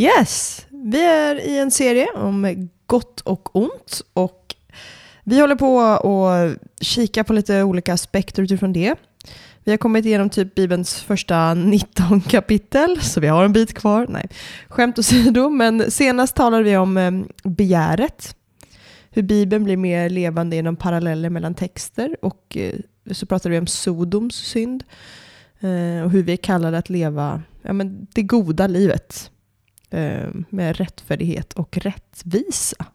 Yes, vi är i en serie om gott och ont och vi håller på att kika på lite olika aspekter utifrån det. Vi har kommit igenom typ Bibelns första 19 kapitel, så vi har en bit kvar. Nej, skämt åsido, men senast talade vi om eh, begäret. Hur Bibeln blir mer levande genom paralleller mellan texter och eh, så pratade vi om Sodoms synd eh, och hur vi är kallade att leva ja, men det goda livet med rättfärdighet och rättvisa.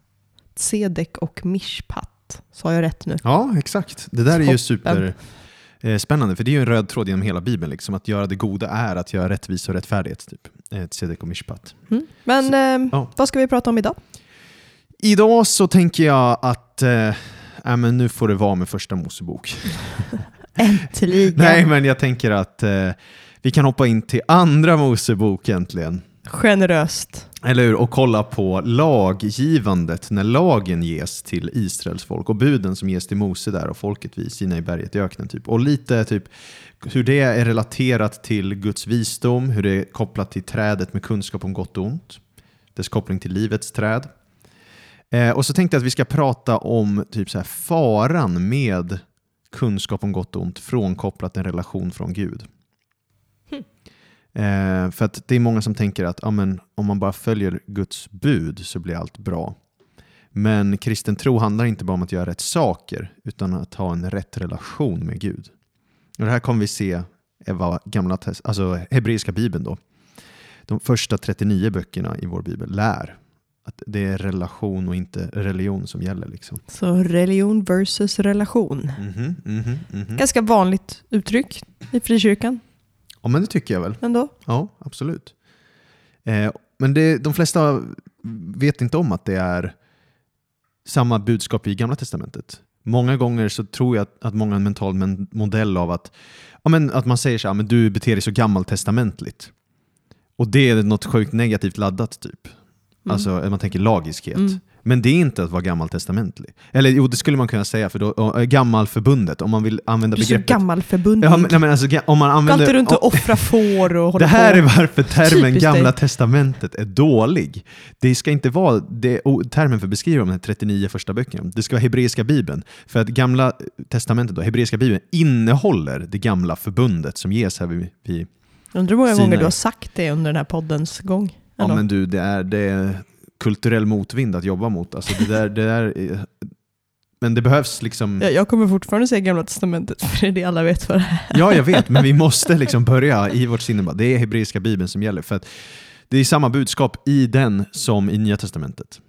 Sedek och mishpat. Sa jag rätt nu? Ja, exakt. Det där är ju Toppen. super eh, för det är ju en röd tråd genom hela Bibeln. Liksom. Att göra det goda är att göra rättvisa och rättfärdighet. Typ. Eh, Tzedek och mishpat. Mm. Men Så- eh, ja. vad ska vi prata om idag? Idag så tänker jag att eh, äh, men nu får det vara med första Mosebok. Äntligen! Nej, men jag tänker att eh, vi kan hoppa in till andra Mosebok egentligen. Generöst. Eller hur? Och kolla på laggivandet när lagen ges till Israels folk och buden som ges till Mose där och folket vid Sinai berget i öknen. Typ. Och lite typ hur det är relaterat till Guds visdom, hur det är kopplat till trädet med kunskap om gott och ont, dess koppling till livets träd. Eh, och så tänkte jag att vi ska prata om typ så här, faran med kunskap om gott och ont frånkopplat en relation från Gud. Eh, för att det är många som tänker att ja, men, om man bara följer Guds bud så blir allt bra. Men kristen tro handlar inte bara om att göra rätt saker utan att ha en rätt relation med Gud. Och det här kommer vi se vad gamla alltså hebreiska bibeln då. De första 39 böckerna i vår bibel lär att det är relation och inte religion som gäller. Liksom. Så religion versus relation. Mhm, mhm, mhm. Ganska vanligt uttryck i frikyrkan Ja, men det tycker jag väl. ändå. Ja, absolut. Eh, men det, de flesta vet inte om att det är samma budskap i Gamla Testamentet. Många gånger så tror jag att, att många har en mental men, modell av att, ja, men, att man säger så här, men du beter dig så gammaltestamentligt. Och det är något sjukt negativt laddat typ. Alltså man tänker lagiskhet. Mm. Men det är inte att vara gammaltestamentlig. Eller jo, det skulle man kunna säga, för då, äh, gammalförbundet, om man vill använda Du är så begreppet. gammalförbundig. Ja, men, nej, men alltså, om man använder, inte runt och offra får och hålla det här på. är varför termen Typiskt Gamla dig. Testamentet är dålig. Det ska inte vara det, termen för att beskriva de här 39 första böckerna. Det ska vara Hebreiska Bibeln. För att Gamla Testamentet, då, Hebreiska Bibeln, innehåller det gamla förbundet som ges här vid, vid Undrar hur många Sinai. gånger du har sagt det under den här poddens gång. Ja men du, det är, det är kulturell motvind att jobba mot. Alltså det där, det där är, men det behövs liksom... Ja, jag kommer fortfarande säga Gamla Testamentet, för det är det alla vet vad det är. Ja, jag vet, men vi måste liksom börja i vårt sinne. Det är Hebreiska Bibeln som gäller. För att det är samma budskap i den som i Nya Testamentet.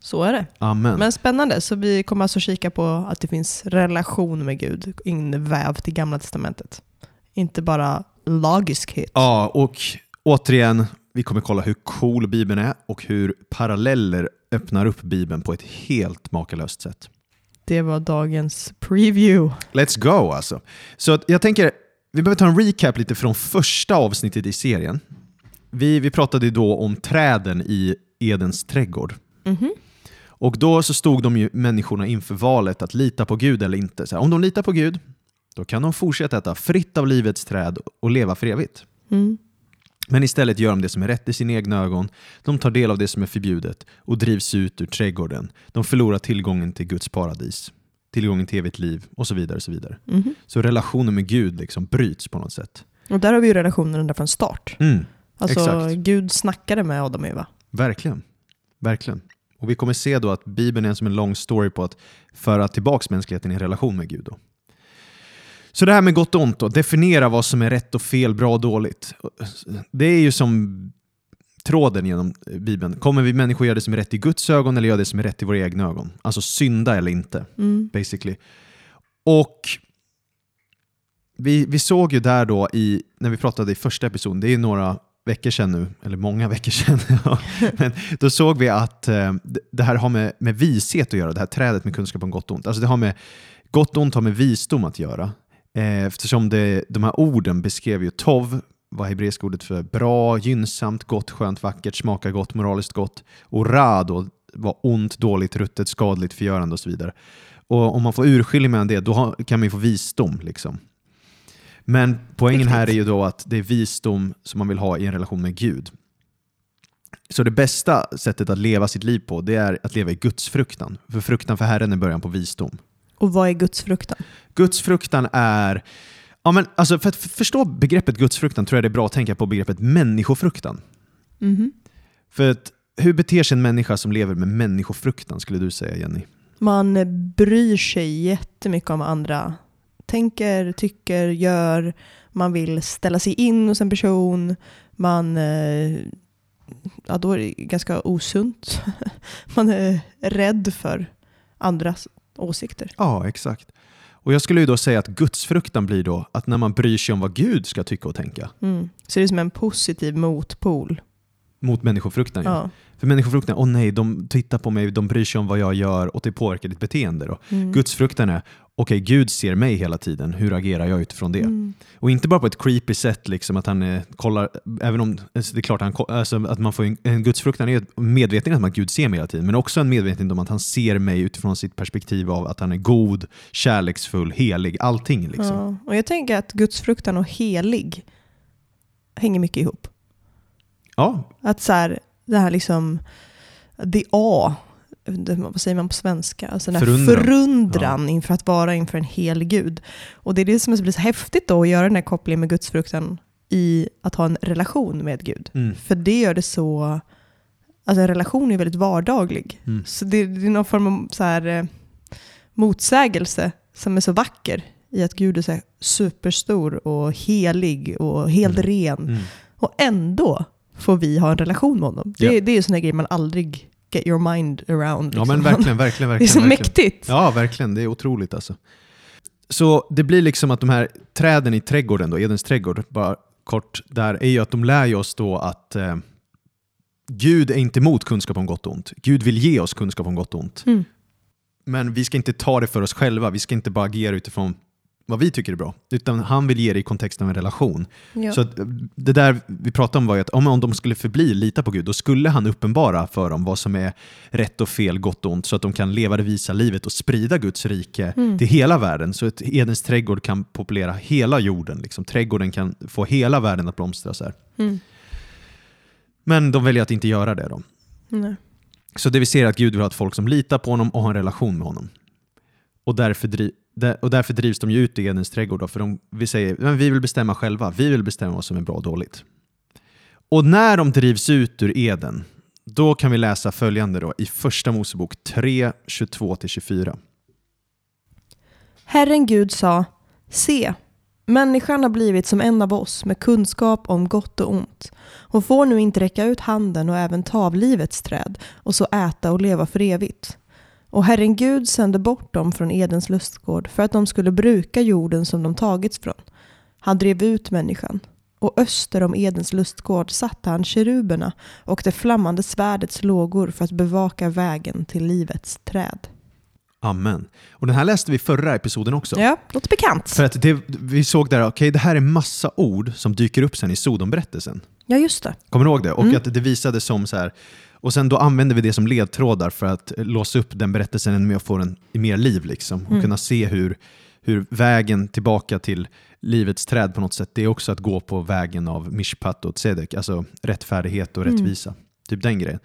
Så är det. Amen. Men spännande, så vi kommer alltså kika på att det finns relation med Gud invävt i Gamla Testamentet. Inte bara lagiskhet. Ja, och återigen, vi kommer kolla hur cool Bibeln är och hur paralleller öppnar upp Bibeln på ett helt makalöst sätt. Det var dagens preview. Let's go alltså. Så jag tänker, vi behöver ta en recap lite från första avsnittet i serien. Vi, vi pratade då om träden i Edens trädgård. Mhm. Och då så stod de ju människorna inför valet att lita på Gud eller inte. Här, om de litar på Gud, då kan de fortsätta äta fritt av livets träd och leva för evigt. Mm. Men istället gör de det som är rätt i sina egna ögon. De tar del av det som är förbjudet och drivs ut ur trädgården. De förlorar tillgången till Guds paradis, tillgången till evigt liv och så vidare. Och så vidare. Mhm. Så relationen med Gud liksom bryts på något sätt. Och där har vi ju relationen ända från start. Mm, Alltså Exakt. Gud snackade med Adam och Eva. verkligen. Verkligen. Och vi kommer se då att Bibeln är som en lång story på att föra tillbaka mänskligheten i relation med Gud. Då. Så det här med gott och ont då, definiera vad som är rätt och fel, bra och dåligt. Det är ju som tråden genom Bibeln. Kommer vi människor göra det som är rätt i Guds ögon eller göra det som är rätt i våra egna ögon? Alltså synda eller inte, Mm. basically. Och vi, vi såg ju där då, i, när vi pratade i första episoden, det är några veckor sedan nu, eller många veckor sedan, ja. men då såg vi att eh, det- det här har med, med vishet att göra, det här trädet med kunskap om gott och ont. Alltså det har med, gott och ont har med visdom att göra. Eh, eftersom det, de här orden beskrev ju tov, var hebreiska ordet för bra, gynnsamt, gott, skönt, vackert, smakar gott, moraliskt gott. Och ra då var ont, dåligt, ruttet, skadligt, förgörande och så vidare. Och om man får urskiljning mellan det, då kan man ju få visdom. Liksom. Men poängen här är ju då att det är visdom som man vill ha i en relation med Gud. Så det bästa sättet att leva sitt liv på, det är att leva i Guds fruktan. För fruktan för Herren är början på visdom. Och vad är Guds fruktan? Guds fruktan är... Ja, men alltså för att förstå begreppet Guds fruktan tror jag det är bra att tänka på begreppet människofruktan. Mhm. För att, hur beter sig en människa som lever med människofruktan, skulle du säga Jenny? Man bryr sig jättemycket om andra tänker, tycker, gör. Man vill ställa sig in hos en person. Man, eh, ja då är det ganska osunt. Man är rädd för andras åsikter. Ja, exakt. Och jag skulle ju då säga att gudsfruktan blir då att när man bryr sig om vad Gud ska tycka och tänka. Mm. Så det är som en positiv motpol. Mot människofruktan. Ja. Ja. För människofruktan, åh nej, de tittar på mig, de bryr sig om vad jag gör och det påverkar ditt beteende. Då. Mm. Gudsfruktan är, okej, Gud ser mig hela tiden, hur agerar jag utifrån det? Mm. Och inte bara på ett creepy sätt, liksom att han eh, kollar, även om alltså, det är klart han, alltså, att man får en, en gudsfruktan är medvetenhet om att Gud ser mig hela tiden, men också en medvetenhet om att han ser mig utifrån sitt perspektiv av att han är god, kärleksfull, helig, allting. Liksom. Ja. Och jag tänker att gudsfruktan och helig hänger mycket ihop. Ja, Att så här, det här liksom, the A, det- vad säger man på svenska? Alltså den här Förundran. förundran, inför att vara inför en hel gud. Och det är det som blir så häftigt då, att göra den här kopplingen med gudsfruktan i att ha en relation med Gud. mm. För det gör det så, alltså en relation är väldigt vardaglig. Mm. Så det, det är någon form av så här, eh, motsägelse som är så vacker i att Gud är så superstor och helig och helt Mm. ren. Mm. Och ändå får vi ha en relation med honom. Det, Ja. det är ju sådana grejer man aldrig get your mind around. ja liksom. men verkligen, verkligen, Det är verkligen. så verkligen. mäktigt. Ja, verkligen. Det är otroligt alltså. Så det blir liksom att de här träden i trädgården, då, Edens trädgård, bara kort där, är ju att de lär ju oss då att eh, Gud är inte emot kunskap om gott och ont. Gud vill ge oss kunskap om gott och ont. Mm. Men vi ska inte ta det för oss själva. Vi ska inte bara agera utifrån vad vi tycker är bra. Utan han vill ge det i kontexten av en relation. Ja. Så eh, det där vi pratade om var ju att om, om de skulle förbli lita på Gud, då skulle han uppenbara för dem vad som är rätt och fel, gott och ont, så att de kan leva det visa livet och sprida Guds rike Mm. till hela världen. Så att Edens trädgård kan populera hela jorden. Liksom. Trädgården kan få hela världen att blomstra. Så. Mm. Men de väljer att inte göra det. Då. Nej. Så det vi ser är att Gud vill ha ett folk som litar på honom och har en relation med honom. Och därför, där- och därför drivs de ju ut i Edens trädgård. Då, för de, vi säger men vi vill bestämma själva. Vi vill bestämma vad som är bra och dåligt. Och när de drivs ut ur Eden, då kan vi läsa följande då, i Första Mosebok 3, 22-24. Herren Gud sa, se, människan har blivit som en av oss med kunskap om gott och ont. Hon får nu inte räcka ut handen och även ta av livets träd och så äta och leva för evigt. Och Herren Gud sände bort dem från Edens lustgård för att de skulle bruka jorden som de tagits från. Han drev ut människan. Och öster om Edens lustgård satte han keruberna och det flammande svärdets lågor för att bevaka vägen till livets träd. Amen. Och den här läste vi förra episoden också. Ja, låter bekant. För att det, vi såg där, okej det här är massa ord som dyker upp sen i Sodomberättelsen. Ja, just det. Kommer du ihåg det? Och Mm. att det visade som så här, och sen då använde vi det som ledtrådar för att eh, låsa upp den berättelsen ännu mer och få den i mer liv liksom. Och Mm. kunna se hur, hur vägen tillbaka till livets träd på något sätt, det är också att gå på vägen av mishpat och tzedek, alltså rättfärdighet och Mm. rättvisa. Typ den grejen.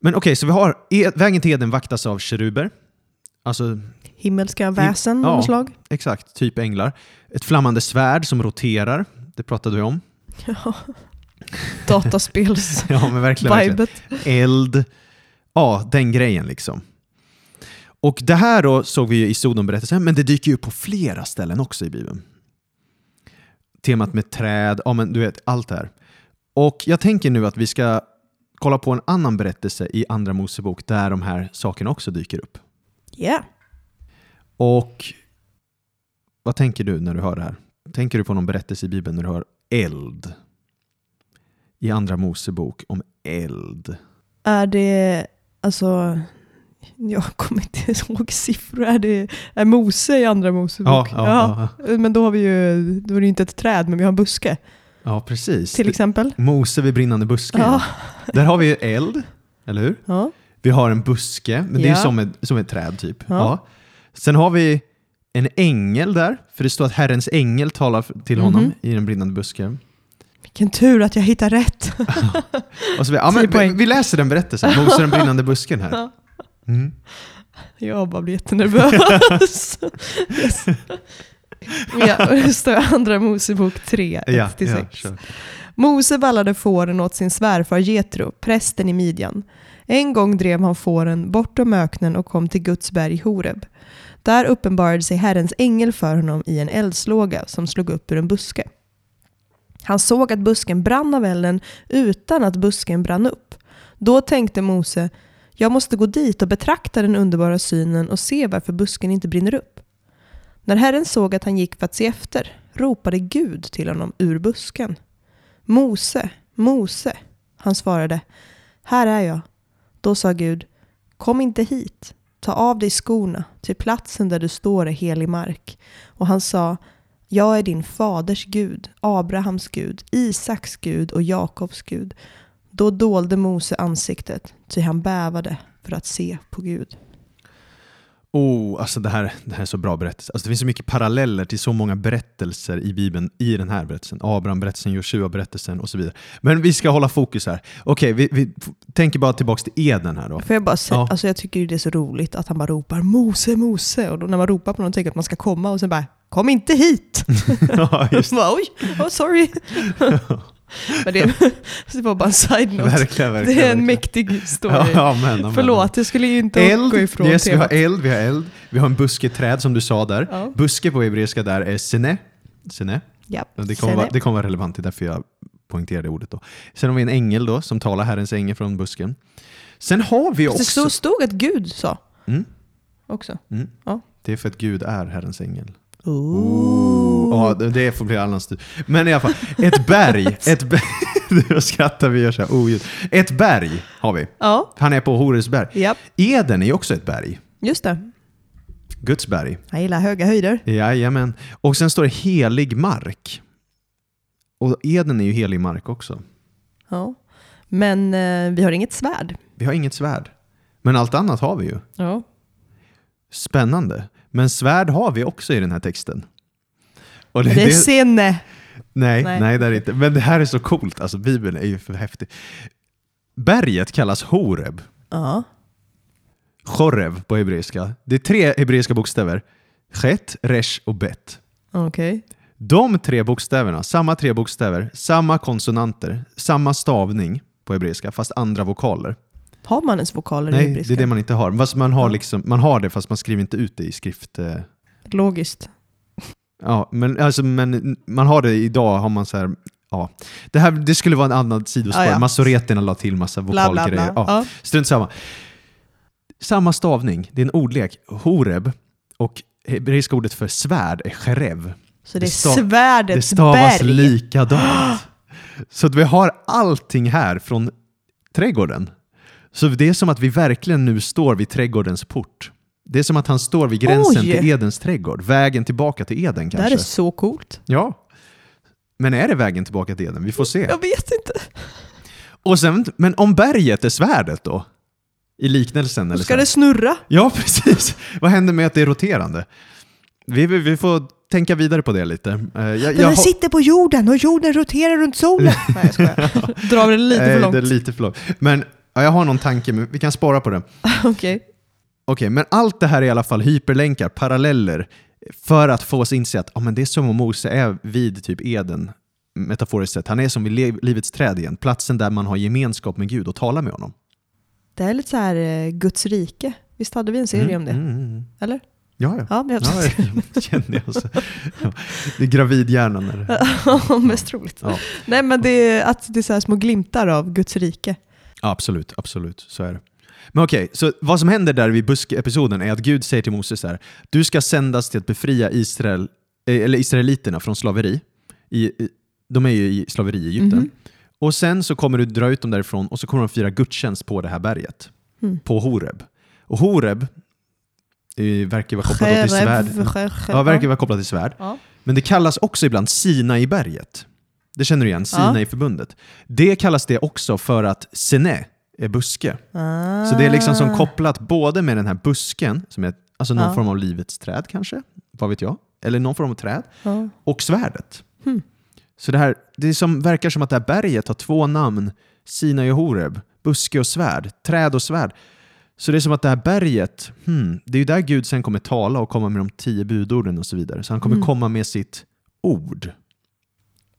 Men okej, så vi har, e- vägen till Eden vaktas av keruber, alltså Himmelska väsen ja. av något slag. exakt, typ änglar. Ett flammande svärd som roterar, det pratade vi om. Ja. Dataspels Ja, men verkligen. verkligen. vibet. eld, ja den grejen liksom. Och det här då såg vi i Sodomberättelsen, men det dyker ju upp på flera ställen också i Bibeln. Temat med träd, ja men du vet allt det här. Och jag tänker nu att vi ska kolla på en annan berättelse i Andra Mosebok där de här sakerna också dyker upp. Ja. Och vad tänker du när du hör det här? tänker du på någon berättelse i Bibeln när du hör eld? I Andra Mosebok om eld. Är det, alltså, jag kommer inte ihåg siffror. Är det är Mose i Andra Mosebok? Ja, ja, ja. Men då har vi ju, då är det inte ett träd, men vi har en buske ja precis. till exempel. Mose vid brinnande busken. Ja. Där har vi ju eld, eller hur? Ja. Vi har en buske, men det är som ett, som ett träd typ. Ja. Sen har vi en ängel där, för det står att Herrens ängel talar till Mhm. honom i den brinnande busken. Vilken tur att jag hittar rätt. Och så vi, ja, men, vi, vi läser den berättelsen, Mose den brinnande busken här. Mm. Jag bara blir jättenervös. yes. Ja, det står Andra Mosebok 3, Ja, 1-6. ja. Mose vallade fåren åt sin svärfar Jetro, prästen i Midjan. En gång drev han fåren bortom öknen och kom till Guds berg Horeb. Där uppenbarade sig Herrens ängel för honom i en eldslåga som slog upp ur en buske. Han såg att busken brann av elden utan att busken brann upp. Då tänkte Mose, jag måste gå dit och betrakta den underbara synen och se varför busken inte brinner upp. När Herren såg att han gick för att se efter ropade Gud till honom ur busken. Mose, Mose. Han svarade, här är jag. Då sa Gud, kom inte hit. Ta av dig skorna, till platsen där du står är helig mark. Och han sa, jag är din faders Gud, Abrahams Gud, Isaks Gud och Jakobs Gud. Då dolde Mose ansiktet, ty han bävade för att se på Gud. Oh, alltså det här, det här är så bra berättelse. Alltså det finns så mycket paralleller till så många berättelser i Bibeln i den här berättelsen. Abraham-berättelsen, Joshua-berättelsen och så vidare. Men vi ska hålla fokus här. Okej, vi, vi tänker bara tillbaka till Eden här då. Får jag bara säga, Ja. alltså jag tycker det är så roligt att han bara ropar Mose, Mose. Och då när man ropar på någon tänker att man ska komma och sen bara Kom inte hit! ja, just bara, Oj, oh, sorry. Men det, det var bara en side-note. Verkligen, verkligen. Det är en verkligen. mäktig story. Ja, ja, men, ja, Förlåt, jag skulle ju inte Eld, gå ifrån yes, vi har temat. eld, vi har eld. Vi har en busketräd som du sa där. Ja. Buske på hebreiska där är sene. Sene. Ja. Det kommer, Sene. vara, det kommer vara relevant, det är därför jag poängterade ordet. Då. Sen har vi en ängel då, som talar Herrens ängel från busken. Sen har vi Det också... stod, stod att Gud sa Mm, också. mm. Ja. Det är för att Gud är Herrens ängel. Ooh. Ja, det- får bli annans tur. Men i alla fall, ett berg. ett berg Då skrattar vi och gör så här oljud. Ett berg har vi. Ja, Han är på Horesberg. japp. Eden är också ett berg. just det. Guds berg. Jag gillar höga höjder. Jajamän. Och sen står det helig mark. Och Eden är ju helig mark också. Ja. Men eh, vi har inget svärd. Vi har inget svärd. Men allt annat har vi ju. Ja. Spännande. Men svärd har vi också i den här texten. Och Det är sinne. nej, nej. nej, det är det inte. Men det här är så coolt. Alltså Bibeln är ju för häftig. Berget kallas Horeb. Ja. Chorev på hebreiska. Det är tre hebreiska bokstäver. Chet, resh och bet. Okej. De tre bokstäverna, samma tre bokstäver, samma konsonanter, samma stavning på hebreiska, fast andra vokaler. Har man ens vokaler i Nej, hebreiska? det är det man inte har. Fast man har, liksom, man har det fast man skriver inte ut det i skrift. eh, Logiskt. Ja, men, alltså, men man har det idag, har man så här, ja. Det, här, det skulle vara en annan sidospår. Ja, ja. Masoreterna la till massa Bla, bla, vokalgrejer. bla. Ja, Ja. Strunt samma. Samma stavning, det är en ordlek. Horeb och hebreiska ordet för svärd är cherev. Så det är svärdets Det stavas berg. likadant. Så att vi har allting här från trädgården. Så det är som att vi verkligen nu står vid trädgårdens port. Det är som att han står vid gränsen Oj! till Edens trädgård. Vägen tillbaka till Eden Det här kanske. är så coolt. Ja. Men är det vägen tillbaka till Eden? Vi får se. Jag vet inte. Och sen, men om berget är svärdet då? I liknelsen? Eller Ska så? det snurra? Ja, precis. Vad händer med att det är roterande? Vi, vi, vi får tänka vidare på det lite. Eh, Jag, jag Den har- sitter på jorden och jorden roterar runt solen. Nej jag skojar. Drar det lite för långt. Det är lite för långt. Men ja, jag har någon tanke, men vi kan spara på det. Okej. Okej, men allt det här är i alla fall hyperlänkar, paralleller, för att få oss inse att ja, men det är som om Mose är vid typ Eden, metaforiskt sett. Han är som vid livets träd igen, platsen där man har gemenskap med Gud och talar med honom. Det är lite så här eh, Guds rike. Visst hade vi en serie om det? Mm, mm, mm. Eller? Ja, ja. Ja, Ja, jag känner jag. Så. Ja, det är gravidhjärnan. Är det. Ja, mest troligt. Ja. Nej, men det är, att det är så små glimtar av Guds rike. Ja, absolut, absolut. Så är det. Men okej, så vad som händer där vid buskepisoden är att Gud säger till Moses här, du ska sändas till att befria Israel eh, eller israeliterna från slaveri. I, i, de är ju i slaveri i Egypten. Mhm. Och sen så kommer du dra ut dem därifrån och så kommer de fira gudstjänst på det här berget. Mm. På Horeb. Och Horeb verkar vara kopplat till svärd. Ja, verkar vara kopplat till svärd. Ja. Men det kallas också ibland Sinai-berget. Det känner du igen. Sinai-förbundet. Det kallas det också för att Sene är buske. Ah. Så det är liksom som kopplat både med den här busken, som är alltså någon form av livets träd kanske, vad vet jag, eller någon form av träd, och svärdet. Hmm. Så det, här, det som, verkar som att det här berget har två namn, Sinai och Horeb, buske och svärd, träd och svärd. Så det är som att det här berget, hmm, det är ju där Gud sen kommer tala och komma med de tio budorden och så vidare. Så han kommer Mm. komma med sitt ord.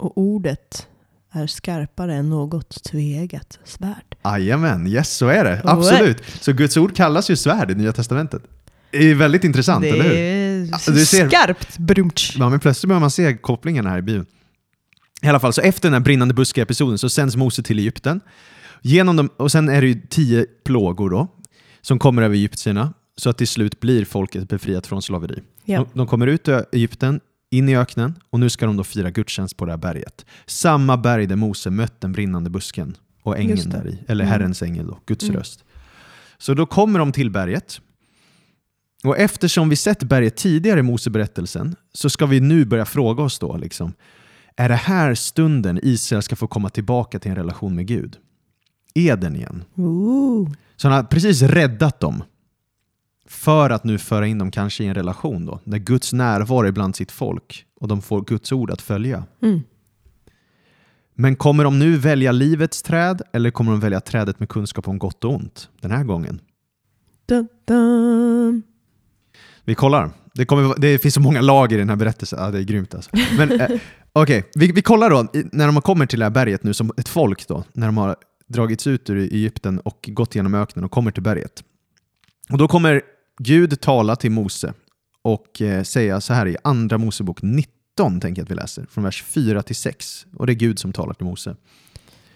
Och ordet är skarpare än något tveeggat svärd. Jajamän, yes så är det. Absolut. Så Guds ord kallas ju svärd i Nya Testamentet. Det är väldigt intressant, det eller hur? är Ja, du ser- skarpt. Brumtsch. Ja, men plötsligt börjar man se kopplingarna här i Bibeln. I alla fall, så efter den här brinnande buske-episoden så sänds Mose till Egypten. Genom dem, och sen är det ju tio plågor då, som kommer över egyptierna, så att till slut blir folket befriat från slaveri. Ja. De, de kommer ut ur Egypten, in i öknen, och nu ska de då fira gudstjänst på det här berget. Samma berg där Mose mött den brinnande busken och ängeln där i, eller Mm. Herrens ängel då, Guds Mm. röst. Så då kommer de till berget, och eftersom vi sett berget tidigare i Moseberättelsen så ska vi nu börja fråga oss då, liksom, är det här stunden Israel ska få komma tillbaka till en relation med Gud? Eden igen. Ooh. Så han har precis räddat dem för att nu föra in dem kanske i en relation då, där Guds närvaro är bland sitt folk och de får Guds ord att följa. Mm. Men kommer de nu välja livets träd eller kommer de välja trädet med kunskap om gott och ont den här gången? Dun, dun. Vi kollar. Det, kommer, det finns så många lager i den här berättelsen. Ja, det är grymt alltså. Men eh, okej, vi, vi kollar då när de kommer till det här berget nu som ett folk då, när de har dragits ut ur Egypten och gått genom öknen och kommer till berget. Och då kommer Gud tala till Mose och eh, säga så här i Andra Mosebok 19, tänker jag att vi läser, från vers 4 till 6. Och det är Gud som talar till Mose.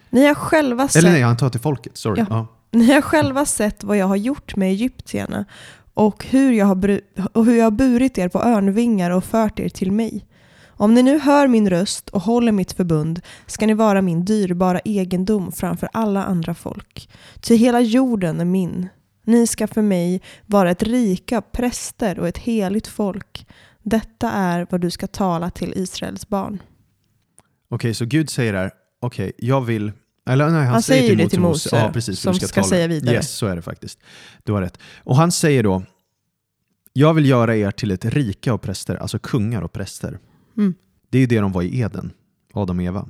Ni har själva sett Eller nej, han talar till folket. Sorry. Ja. Ja. Ni har själva sett vad jag har gjort med egyptierna och hur jag har, bru- och hur jag har burit er på örnvingar och fört er till mig. Om ni nu hör min röst och håller mitt förbund ska ni vara min dyrbara egendom framför alla andra folk. Ty hela jorden är min. Ni ska för mig vara ett rika präster och ett heligt folk. Detta är vad du ska tala till Israels barn. Okej, så Gud säger här, okej, jag vill... Eller nej, han, Han säger, säger till det till Mose, Ja, precis, som ska tala. säga vidare. Yes, så är det faktiskt. Du har rätt. Och han säger då, jag vill göra er till ett rika och präster, alltså kungar och präster. Mm. Det är ju det de var i Eden, Adam och Eva.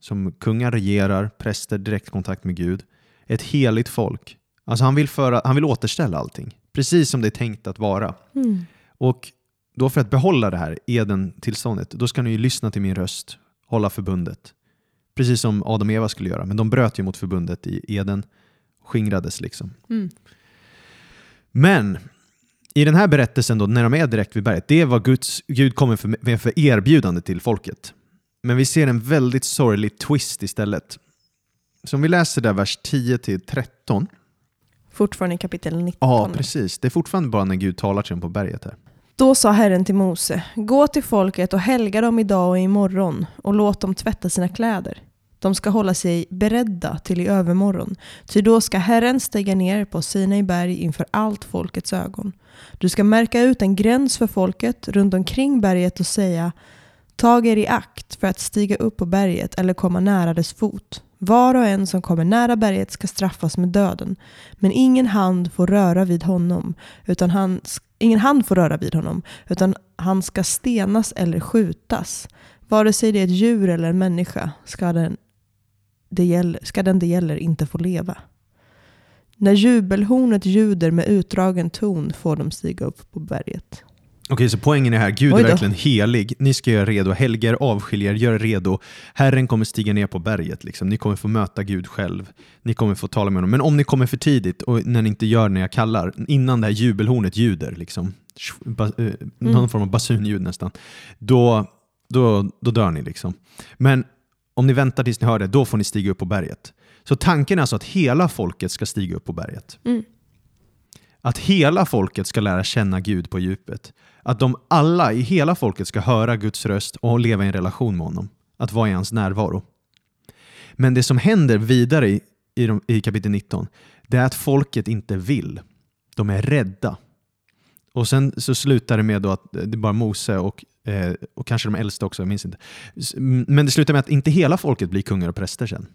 Som kungar regerar, präster direktkontakt med Gud. Ett heligt folk. Alltså han vill, föra, han vill återställa allting, precis som det är tänkt att vara. Mm. Och då för att behålla det här Eden-tillståndet, då ska ni lyssna till min röst, hålla förbundet. Precis som Adam och Eva skulle göra, men de bröt ju mot förbundet i Eden, skingrades liksom. Mm. Men i den här berättelsen då, när de är direkt vid berget, det är vad Guds, Gud kommer för, med för erbjudande till folket. Men vi ser en väldigt sorglig twist istället. Så om vi läser där vers 10 till 13. Fortfarande i kapitel 19. Ja, precis. Det är fortfarande bara när Gud talar till dem på berget här. Då sa Herren till Mose, gå till folket och helga dem idag och imorgon och låt dem tvätta sina kläder. De ska hålla sig beredda till i övermorgon, ty då ska Herren stiga ner på Sinai berg inför allt folkets ögon. Du ska märka ut en gräns för folket runt omkring berget och säga, tag er i akt för att stiga upp på berget eller komma nära dess fot. Var och en som kommer nära berget ska straffas med döden, men ingen hand får röra vid honom, utan han, ingen hand får röra vid honom, utan han ska stenas eller skjutas. Vare sig det är ett djur eller en människa ska den det gäller, ska den det gäller inte få leva. När jubelhornet ljuder med utdragen ton får de stiga upp på berget. Okej, så poängen är här, Gud är verkligen helig. Ni ska göra redo, helger, avskiljer, gör redo. Herren kommer stiga ner på berget. Liksom. Ni kommer få möta Gud själv. Ni kommer få tala med honom. Men om ni kommer för tidigt och när ni inte gör när jag kallar, innan det här jubelhornet ljuder, liksom, ba, eh, någon form av basunljud nästan, då, då, då dör ni. Liksom. Men om ni väntar tills ni hör det, då får ni stiga upp på berget. Så tanken är alltså att hela folket ska stiga upp på berget. Mm. Att hela folket ska lära känna Gud på djupet. Att de alla i hela folket ska höra Guds röst och leva i en relation med honom. Att vara i hans närvaro. Men det som händer vidare i, i, de, i kapitel 19, det är att folket inte vill. De är rädda. Och sen så slutar det med då att det är bara Mose och, eh, och kanske de äldsta också, jag minns inte. Men det slutar med att inte hela folket blir kungar och präster sen.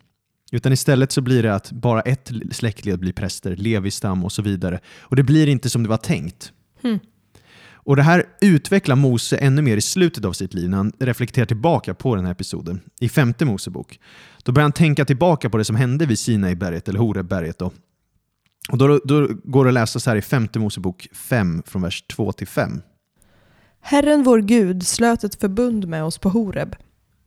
Utan istället så blir det att bara ett släktled blir präster, Levistam och så vidare. Och det blir inte som det var tänkt. Hmm. Och det här utvecklar Mose ännu mer i slutet av sitt liv när han reflekterar tillbaka på den här episoden i femte Mosebok. Då börjar han tänka tillbaka på det som hände vid Sinaiberget, eller Horebberget. Då. Och då, då går det att läsa så här i femte Mosebok 5 från vers 2 till 5. Herren vår Gud slöt ett förbund med oss på Horeb.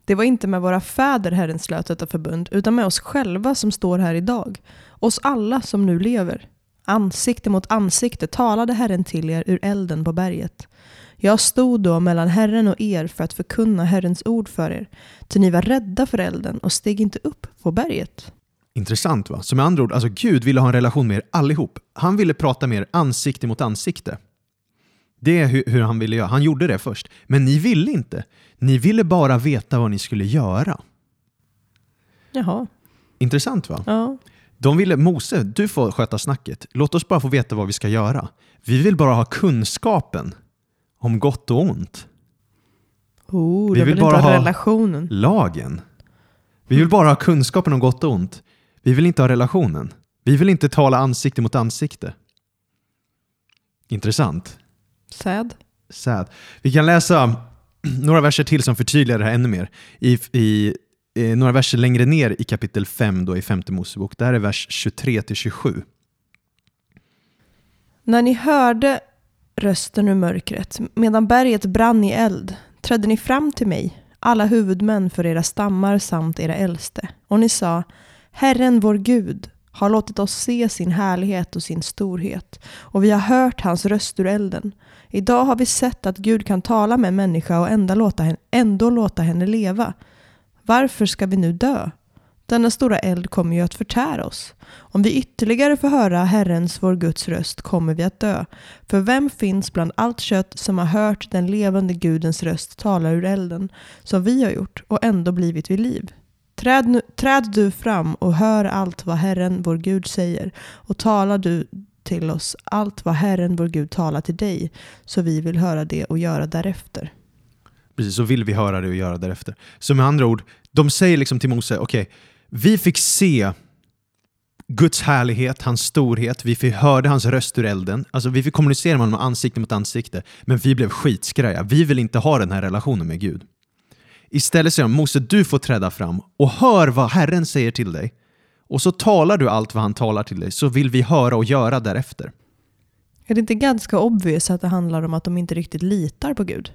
Det var inte med våra fäder Herren slöt detta förbund, utan med oss själva som står här idag. Oss alla som nu lever. Ansikte mot ansikte talade Herren till er ur elden på berget. Jag stod då mellan Herren och er för att förkunna Herrens ord för er, till ni var rädda för elden och steg inte upp på berget. Intressant va? Så med andra ord, alltså Gud ville ha en relation med er allihop. Han ville prata med er ansikte mot ansikte. Det är hur, hur han ville göra. Han gjorde det först. Men ni ville inte. Ni ville bara veta vad ni skulle göra. Jaha, Intressant va? ja. De ville, Mose, du får sköta snacket. Låt oss bara få veta vad vi ska göra. Vi vill bara ha kunskapen om gott och ont. Oh, Vi vill vill inte bara ha ha- relationen. Lagen. Vi vill bara ha kunskapen om gott och ont. Vi vill inte ha relationen. Vi vill inte tala ansikte mot ansikte. Intressant. Sad. Sad. Vi kan läsa några verser till som förtydligar det här ännu mer. I, i, eh, några verser längre ner i kapitel 5 då, i femte Mosebok. Där är vers 23-27. När ni hörde rösten ur mörkret, medan berget brann i eld, trädde ni fram till mig, alla huvudmän för era stammar samt era äldste. Och ni sa, Herren vår Gud har låtit oss se sin härlighet och sin storhet, och vi har hört hans röst ur elden. Idag har vi sett att Gud kan tala med en människa och ändå låta henne, ändå låta henne leva. Varför ska vi nu dö? Denna stora eld kommer ju att förtära oss. Om vi ytterligare får höra Herrens, vår Guds röst, kommer vi att dö. För vem finns bland allt kött som har hört den levande Gudens röst tala ur elden, som vi har gjort, och ändå blivit vid liv? Träd, nu, träd du fram och hör allt vad Herren, vår Gud, säger, och tala du till oss allt vad Herren, vår Gud, talar till dig, så vi vill höra det och göra därefter. Precis, så vill vi höra det och göra därefter. Så med andra ord, de säger liksom till Mose, okej, vi fick se Guds härlighet, hans storhet, vi fick hörde hans röst ur elden. Alltså vi fick kommunicera med honom ansikte mot ansikte, men vi blev skitskraja. Vi vill inte ha den här relationen med Gud. Istället säger de, Mose, du får träda fram och hör vad Herren säger till dig. Och så talar du allt vad han talar till dig, så vill vi höra och göra därefter. Är det inte ganska obvious att det handlar om att de inte riktigt litar på Gud?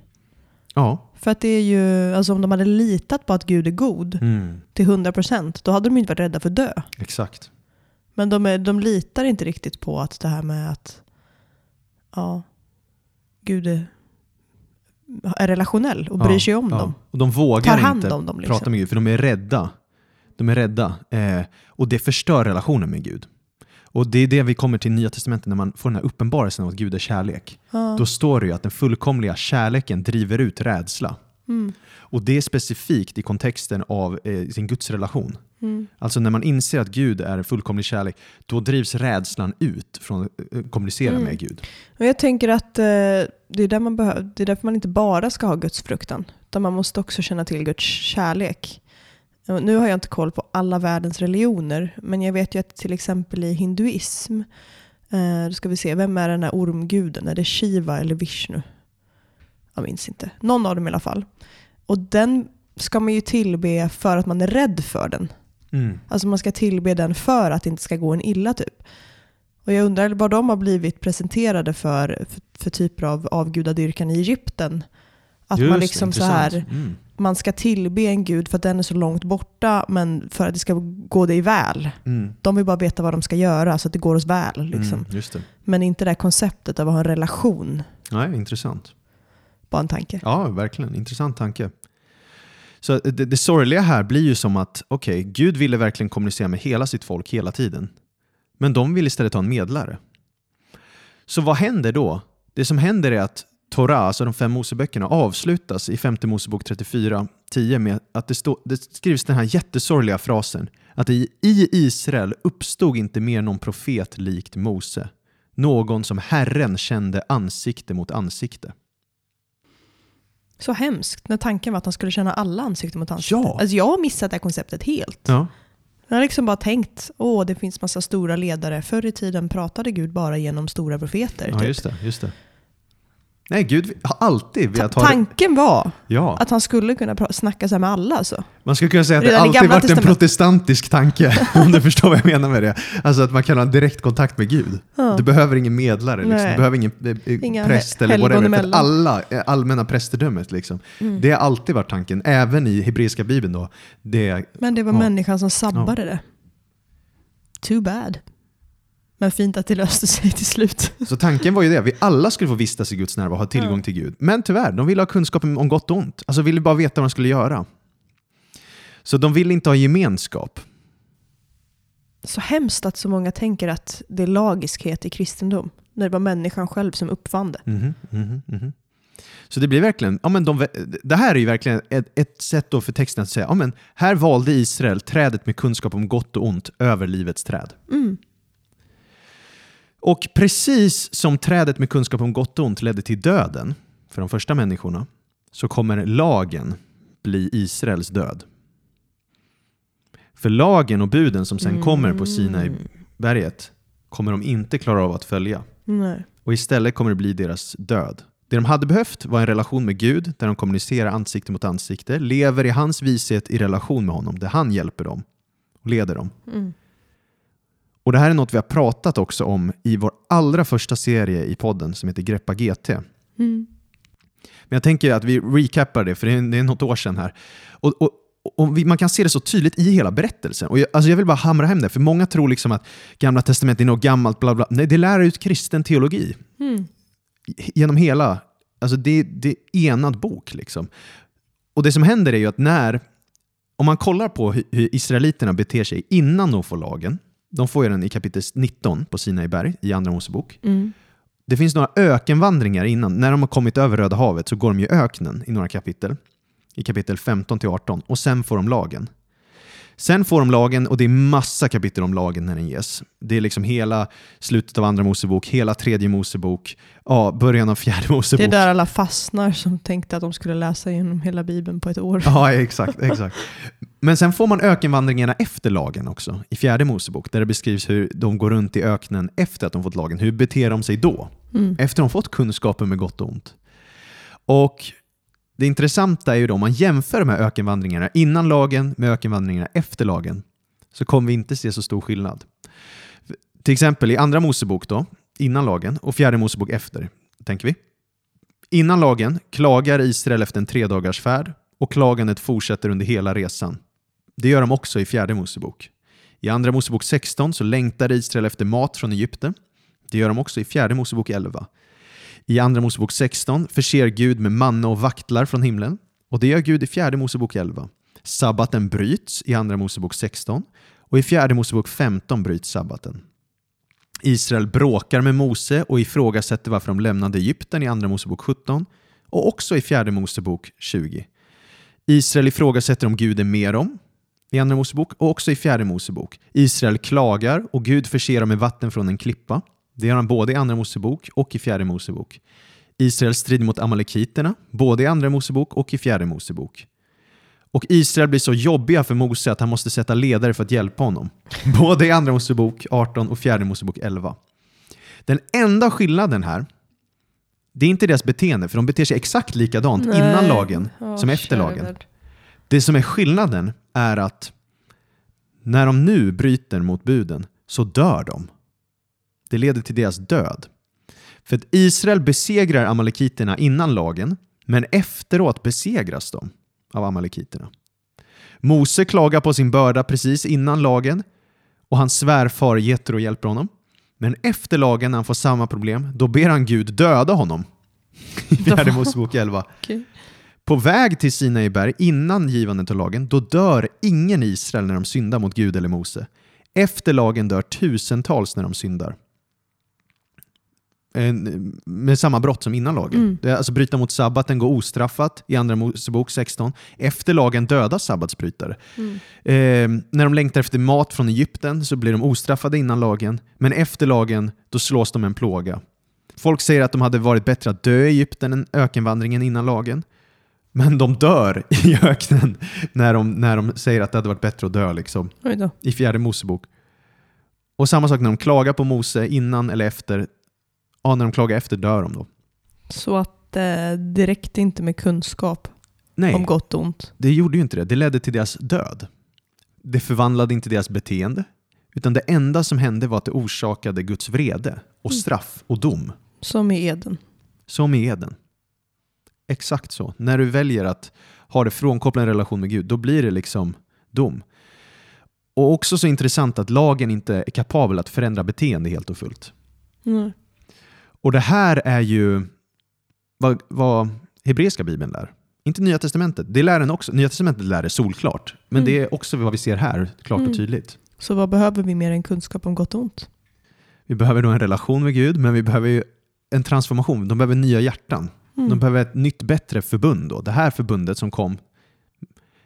Ja. För att det är ju, alltså om de hade litat på att Gud är god Mm, till 100% då hade de inte varit rädda för att dö. exakt. Men de, är, de litar inte riktigt på att det här med att ja, Gud är, är relationell och bryr Ja, sig om ja. dem. Och de vågar Tar hand inte om dem, liksom. prata med Gud, för de är rädda. De är rädda. Eh, och det förstör relationen med Gud. Och det är det vi kommer till i Nya Testamentet när man får den här uppenbarelsen av att Gud är kärlek. Ja. Då står det ju att den fullkomliga kärleken driver ut rädsla. Mm. Och det är specifikt i kontexten av eh, sin gudsrelation. Mm. Alltså när man inser att Gud är fullkomlig kärlek, då drivs rädslan ut från att eh, kommunicera Mm. med Gud. Och jag tänker att eh, det, är där man behöver, det är därför man inte bara ska ha Guds fruktan. Utan man måste också känna till Guds kärlek. Nu har jag inte koll på alla världens religioner, men jag vet ju att till exempel i hinduism, eh, då ska vi se, vem är den här ormguden? Är det Shiva eller Vishnu? Jag minns inte. Någon av dem i alla fall. Och den ska man ju tillbe för att man är rädd för den. Mm. Alltså man ska tillbe den för att det inte ska gå en illa typ. Och jag undrar vad de har blivit presenterade för, för, för typer av avgudadyrkan i Egypten. Att Just man liksom så intressant. här, Mm. man ska tillbe en gud för att den är så långt borta, men för att det ska gå dig väl. Mm. De vill bara veta vad de ska göra så att det går oss väl. Liksom. Mm, just det. Men inte det här konceptet av att ha en relation. Nej, intressant. Bara en tanke. Ja, verkligen. Intressant tanke. Så det, det sorgliga här blir ju som att okej, Gud ville verkligen kommunicera med hela sitt folk hela tiden. Men de vill istället ha en medlare. Så vad händer då? Det som händer är att Torah, alltså de fem Moseböckerna, avslutas i femte Mosebok 34, 10 med att det, stå, det skrivs den här jättesorgliga frasen att i, i Israel uppstod inte mer någon profet likt Mose, någon som Herren kände ansikte mot ansikte. Så hemskt när tanken var att han skulle känna alla ansikten mot ansikte. Ja. Alltså jag har missat det här konceptet helt. Ja. Jag har liksom bara tänkt, åh det finns massa stora ledare. Förr i tiden pratade Gud bara genom stora profeter. Ja, typ. just det. Just det. Nej, Gud har alltid velat ha det. tanken var Ja. att han skulle kunna snacka så här med alla. Alltså. Man skulle kunna säga att det Redan i alltid varit en protestantisk tanke, om du förstår vad jag menar med det. Alltså att man kan ha direktkontakt med Gud. Ja. Du behöver ingen medlare, liksom. Du behöver ingen eh, eh, Inga präst eller whatever. För alla, eh, allmänna prästedömet, liksom. Mm. det har alltid varit tanken, även i hebreiska bibeln. Då. Det, Men det var Ja. människan som sabbade det. Too bad. Men fint att det löste sig till slut. så tanken var ju det, vi alla skulle få vistas i Guds närvaro och ha tillgång till Gud. Men tyvärr, de ville ha kunskap om gott och ont. Alltså ville bara veta vad de skulle göra. Så de ville inte ha gemenskap. Så hemskt att så många tänker att det är lagiskhet i kristendom. När det var människan själv som uppfann det. Mhm, mhm, mhm. Så det blir verkligen, ja, men de, det här är ju verkligen ett, ett sätt då för texten att säga, ja, men här valde Israel trädet med kunskap om gott och ont över livets träd. Mm. Och precis som trädet med kunskap om gott och ont ledde till döden för de första människorna, så kommer lagen bli Israels död. För lagen och buden som sen kommer på Sinai berget kommer de inte klara av att följa. Nej. Och istället kommer det bli deras död. Det de hade behövt var en relation med Gud där de kommunicerar ansikte mot ansikte, lever i hans vishet i relation med honom, där han hjälper dem och leder dem. Mm. Och Det här är något vi har pratat också om i vår allra första serie i podden som heter Greppa GT. Mm. Men jag tänker att vi recappar det, för det är, det är något år sedan här. Och, och, och vi, man kan se det så tydligt i hela berättelsen. Och jag, alltså jag vill bara hamra hem det, för många tror liksom att Gamla Testamentet är något gammalt, bla bla. Nej, det lär ut kristen teologi Mm. genom hela, alltså det, det är enad bok. Liksom. Och det som händer är ju att när, om man kollar på hur, hur israeliterna beter sig innan de får lagen, de får ju den i kapitel 19 på Sinai berg i Andra Mosebok. Mm. Det finns några ökenvandringar innan. När de har kommit över Röda havet så går de i öknen i några kapitel. I kapitel 15 till 18 och sen får de lagen. Sen får de lagen och det är massa kapitel om lagen när den ges. Det är liksom hela slutet av andra Mosebok, hela tredje Mosebok, ja, början av fjärde Mosebok. Det är där alla fastnar som tänkte att de skulle läsa igenom hela Bibeln på ett år. Ja, exakt, exakt. Men sen får man ökenvandringarna efter lagen också, i fjärde Mosebok, där det beskrivs hur de går runt i öknen efter att de fått lagen. Hur beter de sig då? Mm. Efter de fått kunskapen med gott och ont. Och det intressanta är ju då, om man jämför de här ökenvandringarna innan lagen med ökenvandringarna efter lagen, så kommer vi inte se så stor skillnad. Till exempel i andra Mosebok då, innan lagen, och fjärde Mosebok efter, tänker vi. Innan lagen klagar Israel efter en tredagars färd och klagandet fortsätter under hela resan. Det gör de också i fjärde Mosebok. I andra Mosebok 16 så längtar Israel efter mat från Egypten. Det gör de också i fjärde Mosebok 11. I andra Mosebok 16 förser Gud med manna och vaktlar från himlen. Och det gör Gud i fjärde Mosebok 11. Sabbaten bryts i andra Mosebok 16 och i fjärde Mosebok 15 bryts sabbaten. Israel bråkar med Mose och ifrågasätter varför de lämnade Egypten i andra Mosebok 17 och också i fjärde Mosebok 20. Israel ifrågasätter om Gud är med dem i andra Mosebok och också i fjärde Mosebok. Israel klagar och Gud förser dem med vatten från en klippa. Det gör han både i andra Mosebok och i fjärde Mosebok. Israel strider mot amalekiterna, både i andra Mosebok och i fjärde Mosebok. Och Israel blir så jobbiga för Mose att han måste sätta ledare för att hjälpa honom. Både i andra Mosebok 18 och fjärde Mosebok 11. Den enda skillnaden här, det är inte deras beteende, för de beter sig exakt likadant Nej. innan lagen Ja, som efter lagen. Det som är skillnaden är att när de nu bryter mot buden så dör de. Det leder till deras död. För att Israel besegrar amalekiterna innan lagen, men efteråt besegras de av amalekiterna. Mose klagar på sin börda precis innan lagen och hans svärfar Jetro hjälper honom. Men efter lagen, när han får samma problem, då ber han Gud döda honom. I fjärde Mosebok 11. Okej. På väg till Sinai berg innan givandet av lagen, då dör ingen i Israel när de syndar mot Gud eller Mose. Efter lagen dör tusentals när de syndar. eh, med samma brott som innan lagen. Mm. Det är alltså bryta mot sabbaten går ostraffat i Andra Mosebok 16. Efter lagen dödas sabbatsbrytare. Mm. Eh, när de längtar efter mat från Egypten så blir de ostraffade innan lagen, men efter lagen då slås de en plåga. Folk säger att de hade varit bättre att dö i Egypten än ökenvandringen innan lagen. Men de dör i öknen när de, när de säger att det hade varit bättre att dö liksom, i fjärde Mosebok. Och samma sak när de klagar på Mose innan eller efter. Ja, när de klagar efter dör de då. Så att eh, det räckte inte med kunskap Nej, om gott och ont. det gjorde ju inte det. Det ledde till deras död. Det förvandlade inte deras beteende. Utan det enda som hände var att det orsakade Guds vrede och Mm. straff och dom. Som i Eden. Som i Eden. Exakt så. När du väljer att ha det frånkopplad relation med Gud, då blir det liksom dom. Och också så intressant att lagen inte är kapabel att förändra beteende helt och fullt. Mm. Och det här är ju vad, vad hebreiska bibeln lär. Inte Nya Testamentet. Det lär den också. Nya Testamentet lär det solklart. Men Mm. det är också vad vi ser här, klart Mm. och tydligt. Så vad behöver vi mer än kunskap om gott och ont? Vi behöver då en relation med Gud, men vi behöver ju en transformation. De behöver nya hjärtan. Mm. De behöver ett nytt, bättre förbund. Då. Det här förbundet som kom,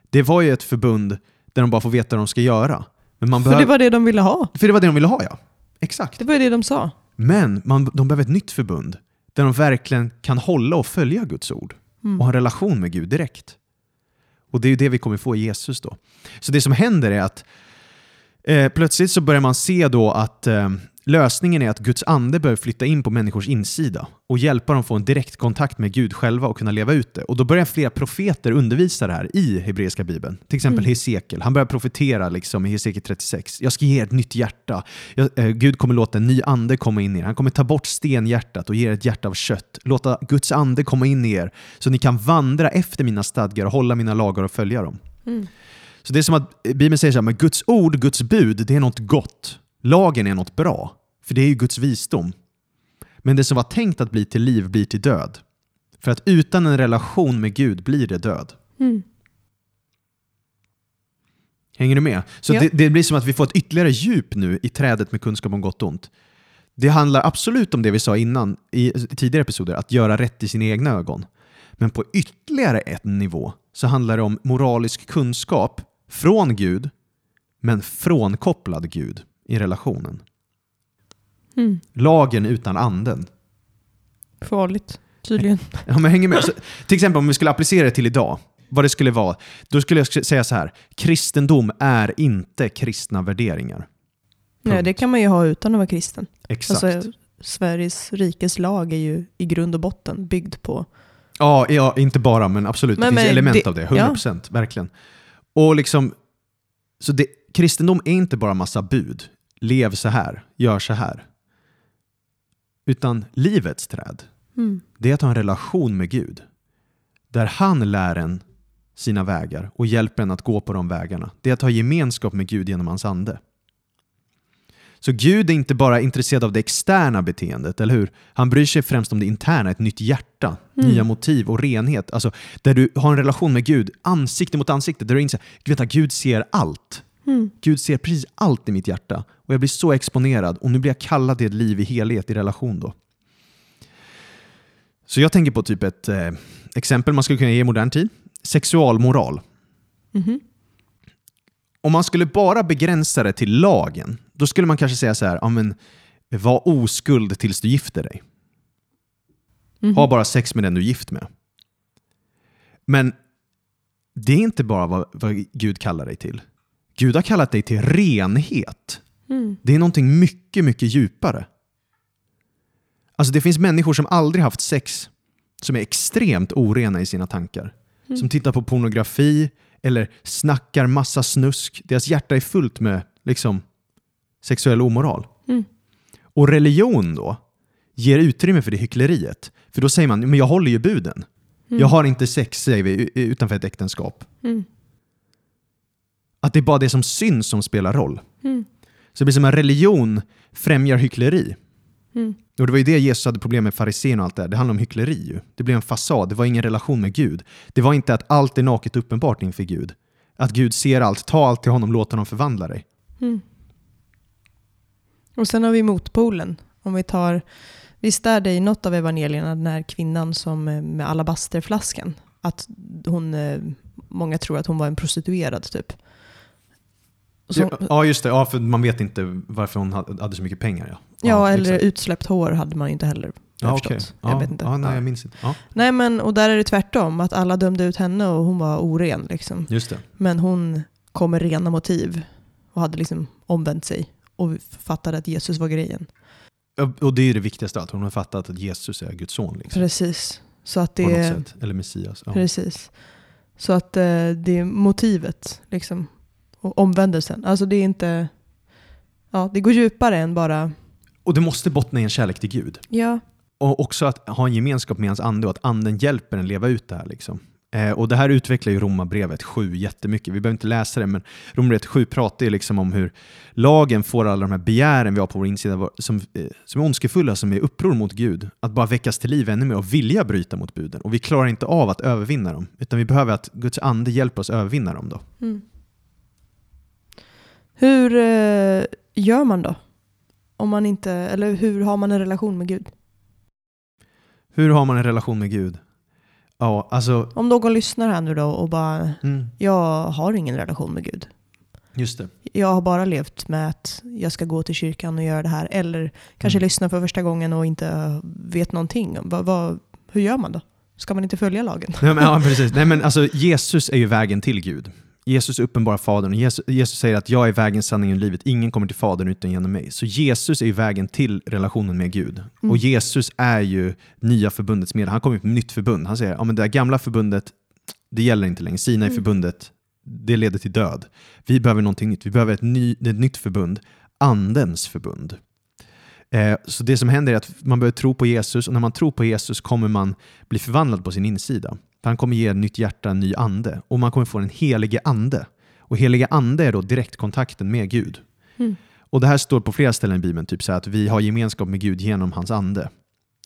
det var ju ett förbund där de bara får veta vad de ska göra. Men man För behöver, det var det de ville ha. för det var det de ville ha, ja. Exakt. Det var ju det de sa. Men man, de behöver ett nytt förbund där de verkligen kan hålla och följa Guds ord Mm. och ha en relation med Gud direkt. Och det är ju det vi kommer få i Jesus då. Så det som händer är att eh, plötsligt så börjar man se då att eh, lösningen är att Guds ande börjar flytta in på människors insida och hjälpa dem få en direktkontakt med Gud själva och kunna leva ut det. Och då börjar flera profeter undervisa det här i hebreiska bibeln. Till exempel Mm. Hesekiel. Han börjar profetera liksom i Hesekiel 36. Jag ska ge er ett nytt hjärta. Jag, eh, Gud kommer låta en ny ande komma in i er. Han kommer ta bort stenhjärtat och ge er ett hjärta av kött. Låta Guds ande komma in i er så ni kan vandra efter mina stadgar och hålla mina lagar och följa dem. Mm. Så det är som att Bibeln säger så här, men Guds ord, Guds bud, det är något gott. Lagen är något bra, för det är ju Guds visdom. Men det som var tänkt att bli till liv blir till död. För att utan en relation med Gud blir det död. Mm. Hänger du med? Så Ja. det, det blir som att vi får ett ytterligare djup nu i trädet med kunskap om gott och ont. Det handlar absolut om det vi sa innan i i tidigare episoder, att göra rätt i sina egna ögon. Men på ytterligare en nivå så handlar det om moralisk kunskap från Gud, men frånkopplad Gud i relationen. Mm. Lagen utan anden. Farligt, tydligen. Ja, men hänger med. Så, till exempel om vi skulle applicera det till idag, vad det skulle vara, då skulle jag säga så här, kristendom är inte kristna värderingar. Nej, det kan man ju ha utan att vara kristen. Exakt. Alltså, Sveriges rikes lag är ju i grund och botten byggd på... Ja, ja, inte bara, men absolut. Men- det finns men element det- av det. 100%. Verkligen. Och liksom, så det, kristendom är inte bara massa bud. Lev så här, gör så här. Utan livets träd, Mm. det är att ha en relation med Gud. Där han lär en sina vägar och hjälper en att gå på de vägarna. Det är att ha gemenskap med Gud genom hans ande. Så Gud är inte bara intresserad av det externa beteendet, eller hur? Han bryr sig främst om det interna, ett nytt hjärta, Mm. nya motiv och renhet. Alltså, där du har en relation med Gud, ansikte mot ansikte, där du inser att Gud ser allt. Mm. Gud ser precis allt i mitt hjärta och jag blir så exponerad och nu blir jag kallad till ett liv i helhet i relation då. Så jag tänker på typ ett eh, exempel man skulle kunna ge i modern tid. Sexualmoral. Mhm. Om man skulle bara begränsa det till lagen, då skulle man kanske säga så här, ja men var oskuld tills du gifter dig. Mhm. Ha bara sex med den du är gift med. Men det är inte bara vad, vad Gud kallar dig till. Gud har kallat dig till renhet. Mm. Det är någonting mycket, mycket djupare. Alltså det finns människor som aldrig haft sex som är extremt orena i sina tankar. Mm. Som tittar på pornografi eller snackar massa snusk. Deras hjärta är fullt med liksom, sexuell omoral. Mm. Och religion då ger utrymme för det hyckleriet. För då säger man, men jag håller ju buden. Mm. Jag har inte sex, säger vi, utanför ett äktenskap. Mm. Att det är bara det som syns som spelar roll. Mm. Så det blir som en religion främjar hyckleri. Mm. Och det var ju det Jesus hade problem med farisén och allt det där. Det handlar om hyckleri ju. Det blev en fasad, det var ingen relation med Gud. Det var inte att allt är naket uppenbart inför Gud. Att Gud ser allt, ta allt till honom, låt honom förvandla dig. Mm. Och sen har vi motpolen. Om vi tar Visst är det i något av evangelierna den här kvinnan som eh, med alabasterflaskan, att hon, eh, många tror att hon var en prostituerad typ. Så, Ja, ja, just det. Ja, för man vet inte varför hon hade så mycket pengar. Ja, ja, eller exakt. utsläppt hår hade man ju inte heller. Ja, jag okej. förstått. Ja, Jag vet inte. Ja, nej, Ja. jag minns inte. Ja, Nej, men och där är det tvärtom, att alla dömde ut henne och hon var oren. Liksom. just det. Men hon kom med rena motiv och hade liksom omvänt sig och fattade att Jesus var grejen. Ja, Och det är det viktigaste allt. Hon har fattat att Jesus är Guds son. Liksom, Precis. Så att på något det, sätt. Eller Messias. Ja. precis. Så att eh, det är motivet liksom. Och omvändelsen. Alltså det är inte... Ja, det går djupare än bara... Och det måste bottna i en kärlek till Gud. Ja, Och också att ha en gemenskap med hans ande och att anden hjälper en leva ut det här. Liksom. Eh, och det här utvecklar ju Romarbrevet 7 jättemycket. Vi behöver inte läsa det, men Romarbrevet 7 pratar ju liksom om hur lagen får alla de här begären vi har på vår insida som, eh, som är ondskefulla, som är uppror mot Gud, att bara väckas till liv ännu mer och vilja bryta mot buden. Och vi klarar inte av att övervinna dem, utan vi behöver att Guds ande hjälper oss övervinna dem. Då. Mm. Hur eh, gör man då? Om man inte, eller hur har man en relation med Gud? Hur har man en relation med Gud? Ja, alltså... Om någon lyssnar här nu då och bara, Mm, jag har ingen relation med Gud. just det. Jag har bara levt med att jag ska gå till kyrkan och göra det här. Eller kanske Mm. lyssna för första gången och inte vet någonting. Vad, vad, hur gör man då? Ska man inte följa lagen? Nej, men, ja, precis. Nej, men alltså, Jesus är ju vägen till Gud. Jesus uppenbarar Fadern. Och Jesus, Jesus säger att jag är vägen, sanningen och livet. Ingen kommer till Fadern utan genom mig. Så Jesus är ju vägen till relationen med Gud. Mm. Och Jesus är ju nya förbundets medel. Han kommer med ett nytt förbund. Han säger att ja, men det gamla förbundet, det gäller inte längre. Sinai-förbundet, det leder till död. Vi behöver någonting nytt. Vi behöver ett, ny, ett nytt förbund. Andens förbund. Eh, så det som händer är att man behöver tro på Jesus och när man tror på Jesus kommer man bli förvandlad på sin insida. För han kommer ge ett nytt hjärta, en ny ande. Och man kommer få en helige ande. Och helige ande är då direktkontakten med Gud. Mm. Och det här står på flera ställen i Bibeln, typ så här att vi har gemenskap med Gud genom hans ande.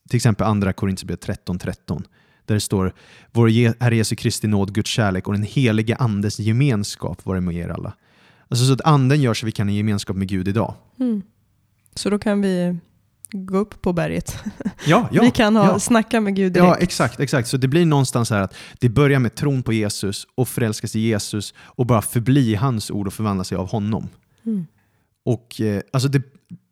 Till exempel andra Korinthierbrevet 13.13. Där det står Vår Herre Jesu Kristi nåd, Guds kärlek och den helige andes gemenskap vare med er alla. Alltså så att anden gör så vi kan ha gemenskap med Gud idag. Mm. Så då kan vi gå upp på berget. Ja, ja, vi kan ha, ja. snacka med Gud direkt. Ja, exakt, exakt. Så det blir någonstans här att det börjar med tron på Jesus och förälskas i Jesus och bara förbli hans ord och förvandla sig av honom. Mm. Och eh, alltså det,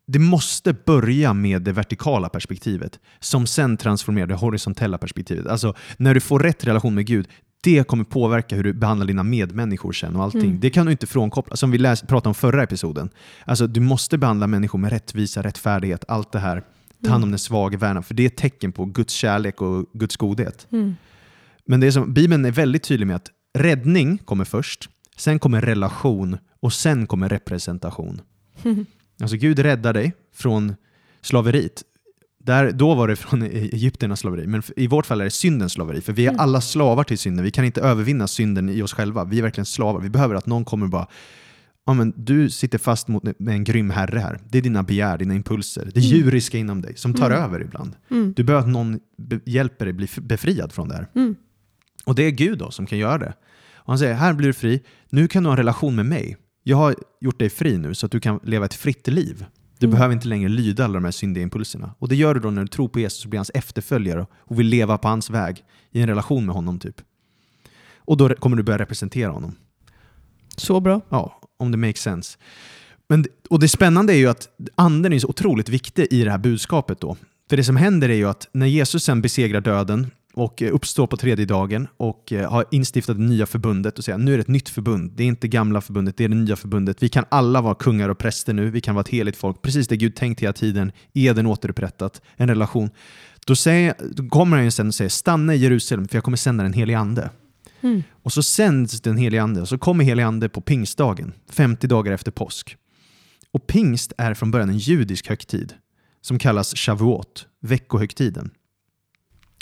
det måste börja med det vertikala perspektivet som sen transformerar det horisontella perspektivet. Alltså när du får rätt relation med Gud, det kommer påverka hur du behandlar dina medmänniskor sen och allting. Mm. Det kan du inte frånkoppla. Som vi läs, pratade om förra episoden. Alltså du måste behandla människor med rättvisa, rättfärdighet, allt det här. Ta hand om den svaga värna, för det är ett tecken på Guds kärlek och Guds godhet. Mm. Men det är som, Bibeln är väldigt tydlig med att räddning kommer först, sen kommer relation och sen kommer representation. Alltså Gud räddar dig från slaveriet. Där, då var det från E- Egypternas slaveri, men i vårt fall är det syndens slaveri. För vi är Mm. alla slavar till synden. Vi kan inte övervinna synden i oss själva. Vi är verkligen slavar. Vi behöver att någon kommer och bara Ja, men du sitter fast mot med en grym herre här. Det är dina begär, dina impulser, det Mm. djuriska inom dig som tar Mm. över ibland. Mm. Du behöver att någon hjälper dig bli befriad från det här. Mm. Och det är Gud då som kan göra det. Och han säger, här blir du fri, nu kan du ha en relation med mig. Jag har gjort dig fri nu så att du kan leva ett fritt liv. Du Mm. behöver inte längre lyda alla de här syndiga impulserna. Och det gör du då när du tror på Jesus och blir hans efterföljare och vill leva på hans väg i en relation med honom. typ. Och då kommer du börja representera honom. Så bra. Ja, om det makes sense. Men, och det spännande är ju att anden är så otroligt viktig i det här budskapet då. För det som händer är ju att när Jesus sen besegrar döden och eh, uppstår på tredje dagen och eh, har instiftat det nya förbundet och säger nu är det ett nytt förbund. Det är inte gamla förbundet, det är det nya förbundet. Vi kan alla vara kungar och präster nu, vi kan vara ett heligt folk. Precis det Gud tänkt hela tiden. Eden återupprättat, en relation. Då, säger, då kommer han ju sen och säger stanna i Jerusalem för jag kommer sända den helige ande. Mm. Och så sänds den helige ande och så kommer helige ande på pingstdagen, 50 dagar efter påsk. Och pingst är från början en judisk högtid som kallas shavuot, veckohögtiden.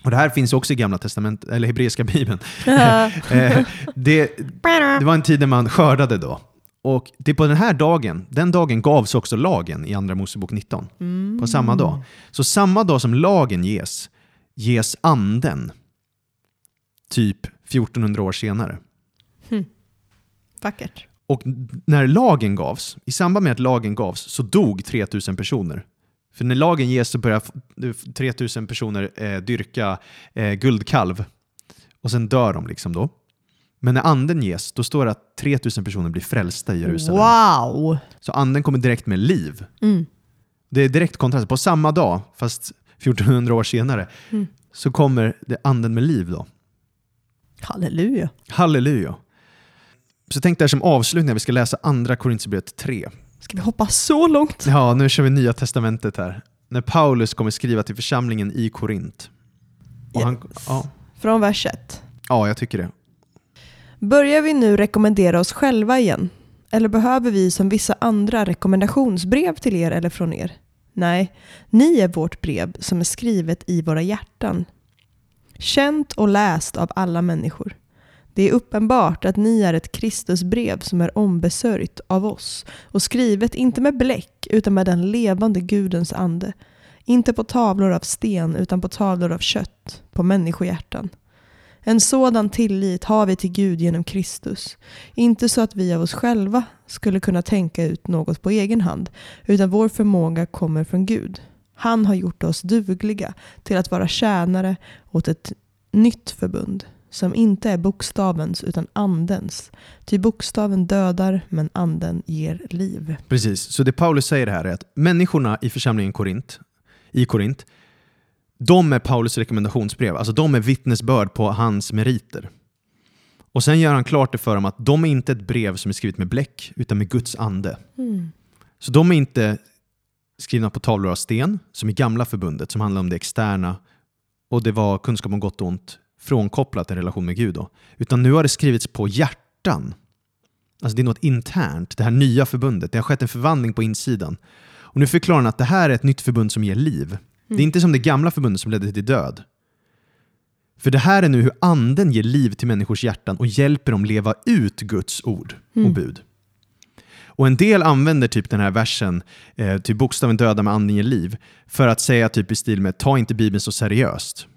Och det här finns också i gamla testament, eller hebreiska bibeln. Eh, det, det var en tid när man skördade då. Och det är på den här dagen, den dagen gavs också lagen i Andra Mosebok 19. Mm. På samma dag. Så samma dag som lagen ges, ges anden. Typ 1400 år senare. Vackert. Och när lagen gavs, i samband med att lagen gavs, så dog 3000 personer. För när lagen ges så börjar f- 3000 personer eh, dyrka eh, guldkalv och sen dör de liksom då. Men när anden ges, då står det att 3000 personer blir frälsta i Jerusalem. Wow! Så anden kommer direkt med liv. Mm. Det är direkt kontrast. På samma dag, fast 1400 år senare, Mm. så kommer det anden med liv då. Halleluja. Halleluja. Så tänk där som avslutning vi ska läsa andra Korinthierbrevet 3. Ska vi hoppa så långt? Ja, nu kör vi Nya Testamentet här. När Paulus kommer skriva till församlingen i Korint. Och han, Yes. ja, Från vers 1. ja, jag tycker det. Börjar vi nu rekommendera oss själva igen? Eller behöver vi som vissa andra rekommendationsbrev till er eller från er? Nej, ni är vårt brev som är skrivet i våra hjärtan. Känt och läst av alla människor. Det är uppenbart att ni är ett Kristusbrev som är ombesörjt av oss och skrivet inte med bläck utan med den levande Gudens ande. Inte på tavlor av sten utan på tavlor av kött, på människohjärtan. En sådan tillit har vi till Gud genom Kristus. Inte så att vi av oss själva skulle kunna tänka ut något på egen hand, utan vår förmåga kommer från Gud. Han har gjort oss dugliga till att vara tjänare åt ett nytt förbund, som inte är bokstavens utan andens. Ty bokstaven dödar, men anden ger liv. Precis, så det Paulus säger här är att människorna i församlingen Korint, i Korint, de är Paulus rekommendationsbrev, alltså de är vittnesbörd på hans meriter. Och sen gör han klart det för dem att de är inte ett brev som är skrivet med bläck, utan med Guds ande. Så de är inte skrivna på tavlor av sten, som i gamla förbundet, som handlar om det externa och det var kunskap om gott och ont frånkopplat en relation med Gud. Då. Utan nu har det skrivits på hjärtan. Alltså det är något internt, det här nya förbundet. Det har skett en förvandling på insidan. Och nu förklarar han att det här är ett nytt förbund som ger liv. Det är inte som det gamla förbundet som ledde till död. För det här är nu hur anden ger liv till människors hjärtan och hjälper dem leva ut Guds ord och bud. Och en del använder typ den här versen, eh, typ bokstaven döda med anden ger liv, för att säga typ i stil med ta inte Bibeln så seriöst.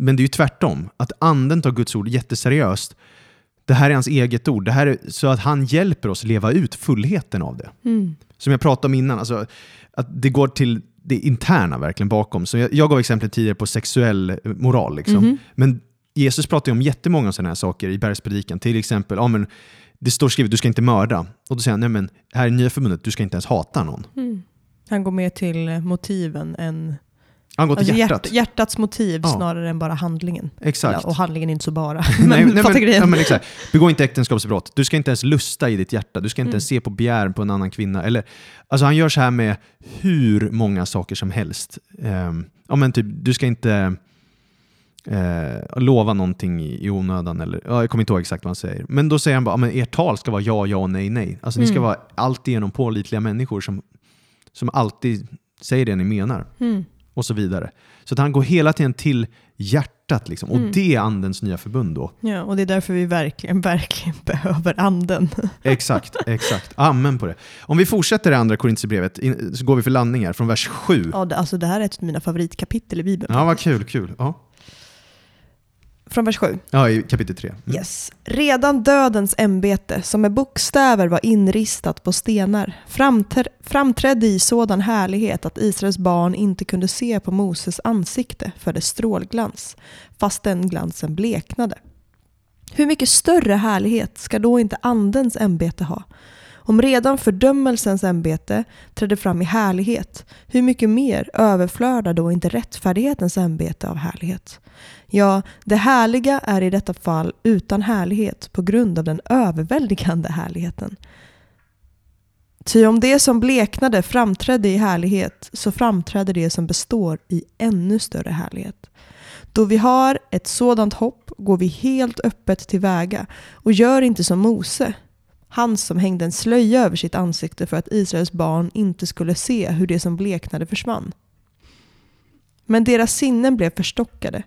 Men det är ju tvärtom, att anden tar Guds ord jätteseriöst. Det här är hans eget ord, det här är så att han hjälper oss leva ut fullheten av det. Som jag pratade om innan, alltså, att det går till det interna verkligen bakom. Så jag, jag gav exempel tidigare på sexuell eh, moral. Liksom. Men Jesus pratar ju om jättemånga sådana här saker i bergspredikan. Till exempel, ja, men, det står skrivet du ska inte mörda. Och då säger han, nej men här i nya förbundet, du ska inte ens hata någon. Han går med till motiven än Han går till alltså hjärtat. hjärt, hjärtats motiv Ja. snarare än bara handlingen. Exakt. Ja, och handlingen är inte så bara. Nej, men nej, fattar men, ja, men exakt. Begå inte äktenskapsbrott. Du ska inte ens lusta i ditt hjärta. Du ska inte Mm. ens se på begär på en annan kvinna. Eller, alltså han gör så här med hur många saker som helst. Ehm, ja, men typ, du ska inte eh, lova någonting i, i onödan. Eller, ja, jag kommer inte ihåg exakt vad han säger. Men då säger han bara att ert tal ska vara ja, ja, nej, nej. Alltså, Ni ska Mm. vara alltigenom pålitliga människor som, som alltid säger det ni menar. Mm. Och så vidare. Så att han går hela tiden till hjärtat. Liksom. Och Mm. det är andens nya förbund då. Ja, och det är därför vi verkligen, verkligen behöver anden. Exakt, exakt. Amen på det. Om vi fortsätter i andra Korintierbrevet in- så går vi för landning här från vers 7. Ja, det, alltså det här är ett av mina favoritkapitel i Bibeln. Ja, vad kul, kul. Ja, Från vers 7. ja i kapitel 3. Mm. Yes. Redan dödens ämbete, som med bokstäver var inristat på stenar, framtr- framträdde i sådan härlighet att Israels barn inte kunde se på Moses ansikte för dess strålglans, fast den glansen bleknade. Hur mycket större härlighet ska då inte andens ämbete ha? Om redan fördömelsens ämbete trädde fram i härlighet, hur mycket mer överflödar då inte rättfärdighetens ämbete av härlighet? Ja, det härliga är i detta fall utan härlighet på grund av den överväldigande härligheten. Ty om det som bleknade framträdde i härlighet så framträder det som består i ännu större härlighet. Då vi har ett sådant hopp går vi helt öppet tillväga och gör inte som Mose, han som hängde en slöja över sitt ansikte för att Israels barn inte skulle se hur det som bleknade försvann. Men deras sinnen blev förstockade.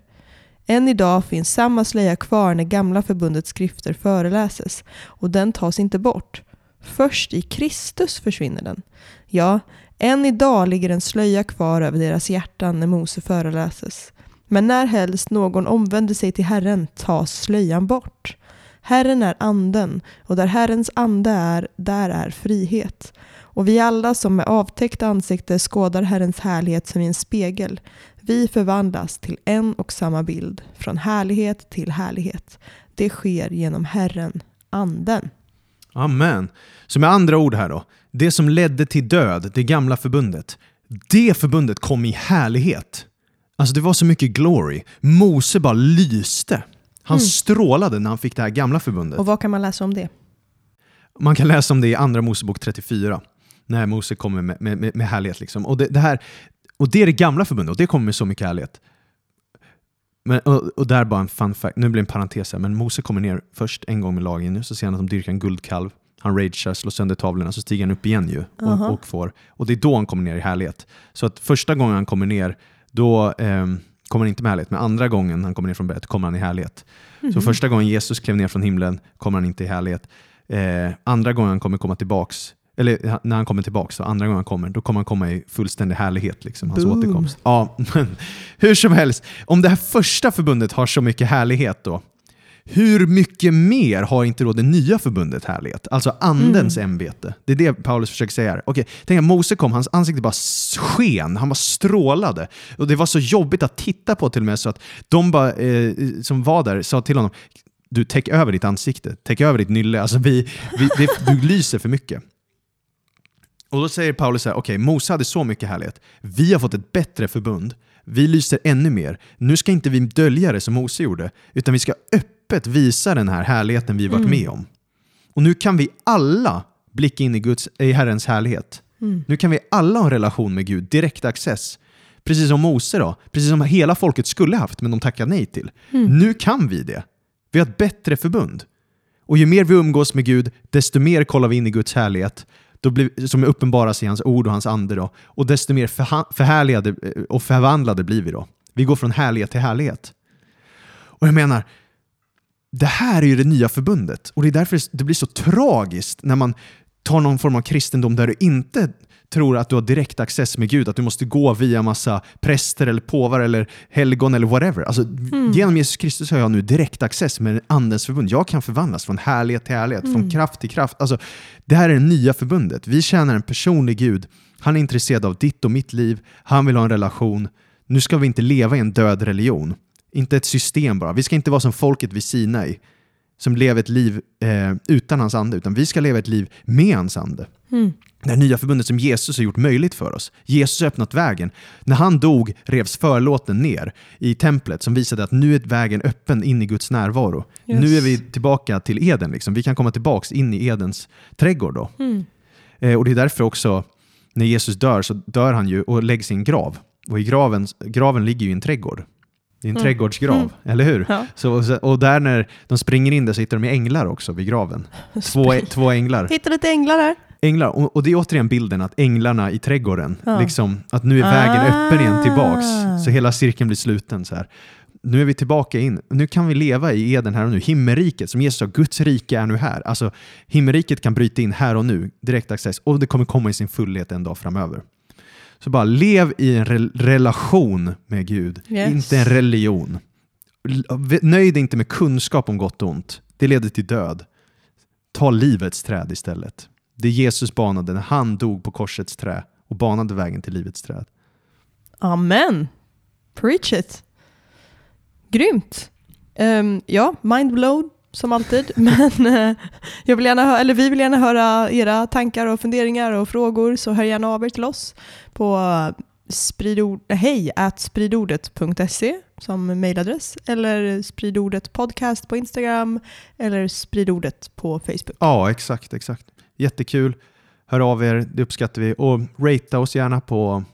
Än idag finns samma slöja kvar när gamla förbundets skrifter föreläses och den tas inte bort. Först i Kristus försvinner den. Ja, än idag ligger en slöja kvar över deras hjärtan när Mose föreläses. Men när helst någon omvänder sig till Herren tas slöjan bort. Herren är anden, och där Herrens ande är, där är frihet. Och vi alla som med avtäckt ansikte skådar Herrens härlighet som i en spegel, vi förvandlas till en och samma bild, från härlighet till härlighet. Det sker genom Herren, anden. Amen. Så med andra ord här då, det som ledde till död, det gamla förbundet, det förbundet kom i härlighet. Alltså det var så mycket glory. Mose bara lyste. Han Mm. strålade när han fick det här gamla förbundet. Och vad kan man läsa om det? Man kan läsa om det i Andra Mosebok 34, när Mose kommer med, med, med, härlighet. Liksom. Och, det, det här, och det är det gamla förbundet, och det kommer med så mycket härlighet. Men, och, och där bara en fun fact, nu blir det en parentes här, men Mose kommer ner först en gång med lagen nu, så ser han att de dyrkar en guldkalv. Han ragear, slår sönder tavlorna, så stiger han upp igen ju och, och får. Och det är då han kommer ner i härlighet. Så att första gången han kommer ner, då ehm, kommer inte med härlighet, men andra gången han kommer ner från berget kommer han i härlighet. Mhm. Så första gången Jesus klev ner från himlen kommer han inte i härlighet. Eh, andra gången han kommer komma tillbaks, eller när han kommer tillbaks, så andra gången han kommer, då kommer han komma i fullständig härlighet, liksom, hans Boom. återkomst. Ja, men hur som helst, om det här första förbundet har så mycket härlighet då, hur mycket mer har inte då det nya förbundet härlighet? Alltså andens ämbete. Det är det Paulus försöker säga här. Okej, tänk att Mose kom, hans ansikte bara sken, han bara strålade. Och det var så jobbigt att titta på till och med så att de bara, eh, som var där sa till honom, du täck över ditt ansikte, täck över ditt nylle, alltså vi, vi, det, du lyser för mycket. Och då säger Paulus så här, okej, Mose hade så mycket härlighet. Vi har fått ett bättre förbund. Vi lyser ännu mer. Nu ska inte vi dölja det som Mose gjorde, utan vi ska öppet visa den här härligheten vi varit med om. Och nu kan vi alla blicka in i, Guds, i Herrens härlighet. Nu kan vi alla ha en relation med Gud, direkt access. Precis som Mose då, precis som hela folket skulle haft men de tackade nej till. Nu kan vi det. Vi har ett bättre förbund. Och ju mer vi umgås med Gud, desto mer kollar vi in i Guds härlighet, då blir, som uppenbaras i hans ord och hans ande. Då. Och desto mer förha- förhärligade eh, och förvandlade blir vi då. Vi går från härlighet till härlighet. Och jag menar, det här är ju det nya förbundet. Och det är därför det blir så tragiskt när man tar någon form av kristendom där du inte tror att du har direkt access med Gud, att du måste gå via massa präster eller påvar eller helgon eller whatever. Alltså, Genom Jesus Kristus har jag nu direkt access med Andens förbund. Jag kan förvandlas från härlighet till härlighet, från kraft till kraft. Alltså, det här är det nya förbundet. Vi tjänar en personlig Gud. Han är intresserad av ditt och mitt liv. Han vill ha en relation. Nu ska vi inte leva i en död religion. Inte ett system bara. Vi ska inte vara som folket vid Sinai som lever ett liv eh, utan hans ande, utan vi ska leva ett liv med hans ande. Det här nya förbundet som Jesus har gjort möjligt för oss. Jesus har öppnat vägen. När han dog revs förlåten ner i templet som visade att nu är vägen öppen in i Guds närvaro. Yes. Nu är vi tillbaka till Eden. Liksom. Vi kan komma tillbaka in i Edens trädgård. Då. Eh, och Det är därför också när Jesus dör så dör han ju och läggs i en grav. Och i graven, graven ligger ju i en trädgård. Det är en trädgårdsgrav, eller hur? Ja. Så, och där när de springer in där så hittar de änglar också vid graven. Två, två änglar. Hitta lite änglar här. Änglar. Och, och det är återigen bilden att änglarna i trädgården, Ja. liksom, att nu är vägen Ah. öppen igen tillbaks. Så hela cirkeln blir sluten. Så här. Nu är vi tillbaka in. Nu kan vi leva i Eden här och nu. Himmelriket, som Jesus sa, Guds rike är nu här. Alltså, himmelriket kan bryta in här och nu, direkt access, och det kommer komma i sin fullhet en dag framöver. Så bara lev i en re- relation med Gud, Yes. inte en religion. Nöj dig inte med kunskap om gott och ont. Det leder till död. Ta livets träd istället. Det Jesus banade när han dog på korsets trä och banade vägen till livets träd. Amen. Preach it. Grymt. Ehm, ja, mind blown som alltid. Men eh, jag vill gärna hö- eller vi vill gärna höra era tankar och funderingar och frågor så hör gärna av er till oss på spridord, hej at spridordet.se som mejladress eller spridordet podcast på Instagram eller spridordet på Facebook. Ja, exakt, exakt. Jättekul. Hör av er, det uppskattar vi. Och ratea oss gärna på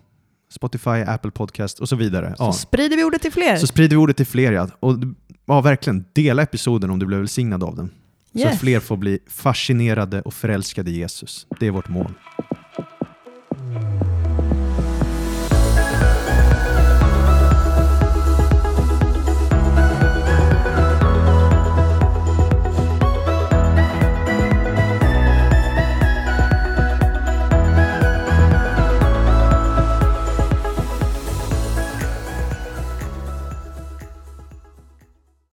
Spotify, Apple Podcast och så vidare. Ja. Så sprider vi ordet till fler. Så sprider vi ordet till fler. Ja. Och ja, verkligen, dela episoden om du blev välsignad av den. Så Yes. att fler får bli fascinerade och förälskade i Jesus. Det är vårt mål.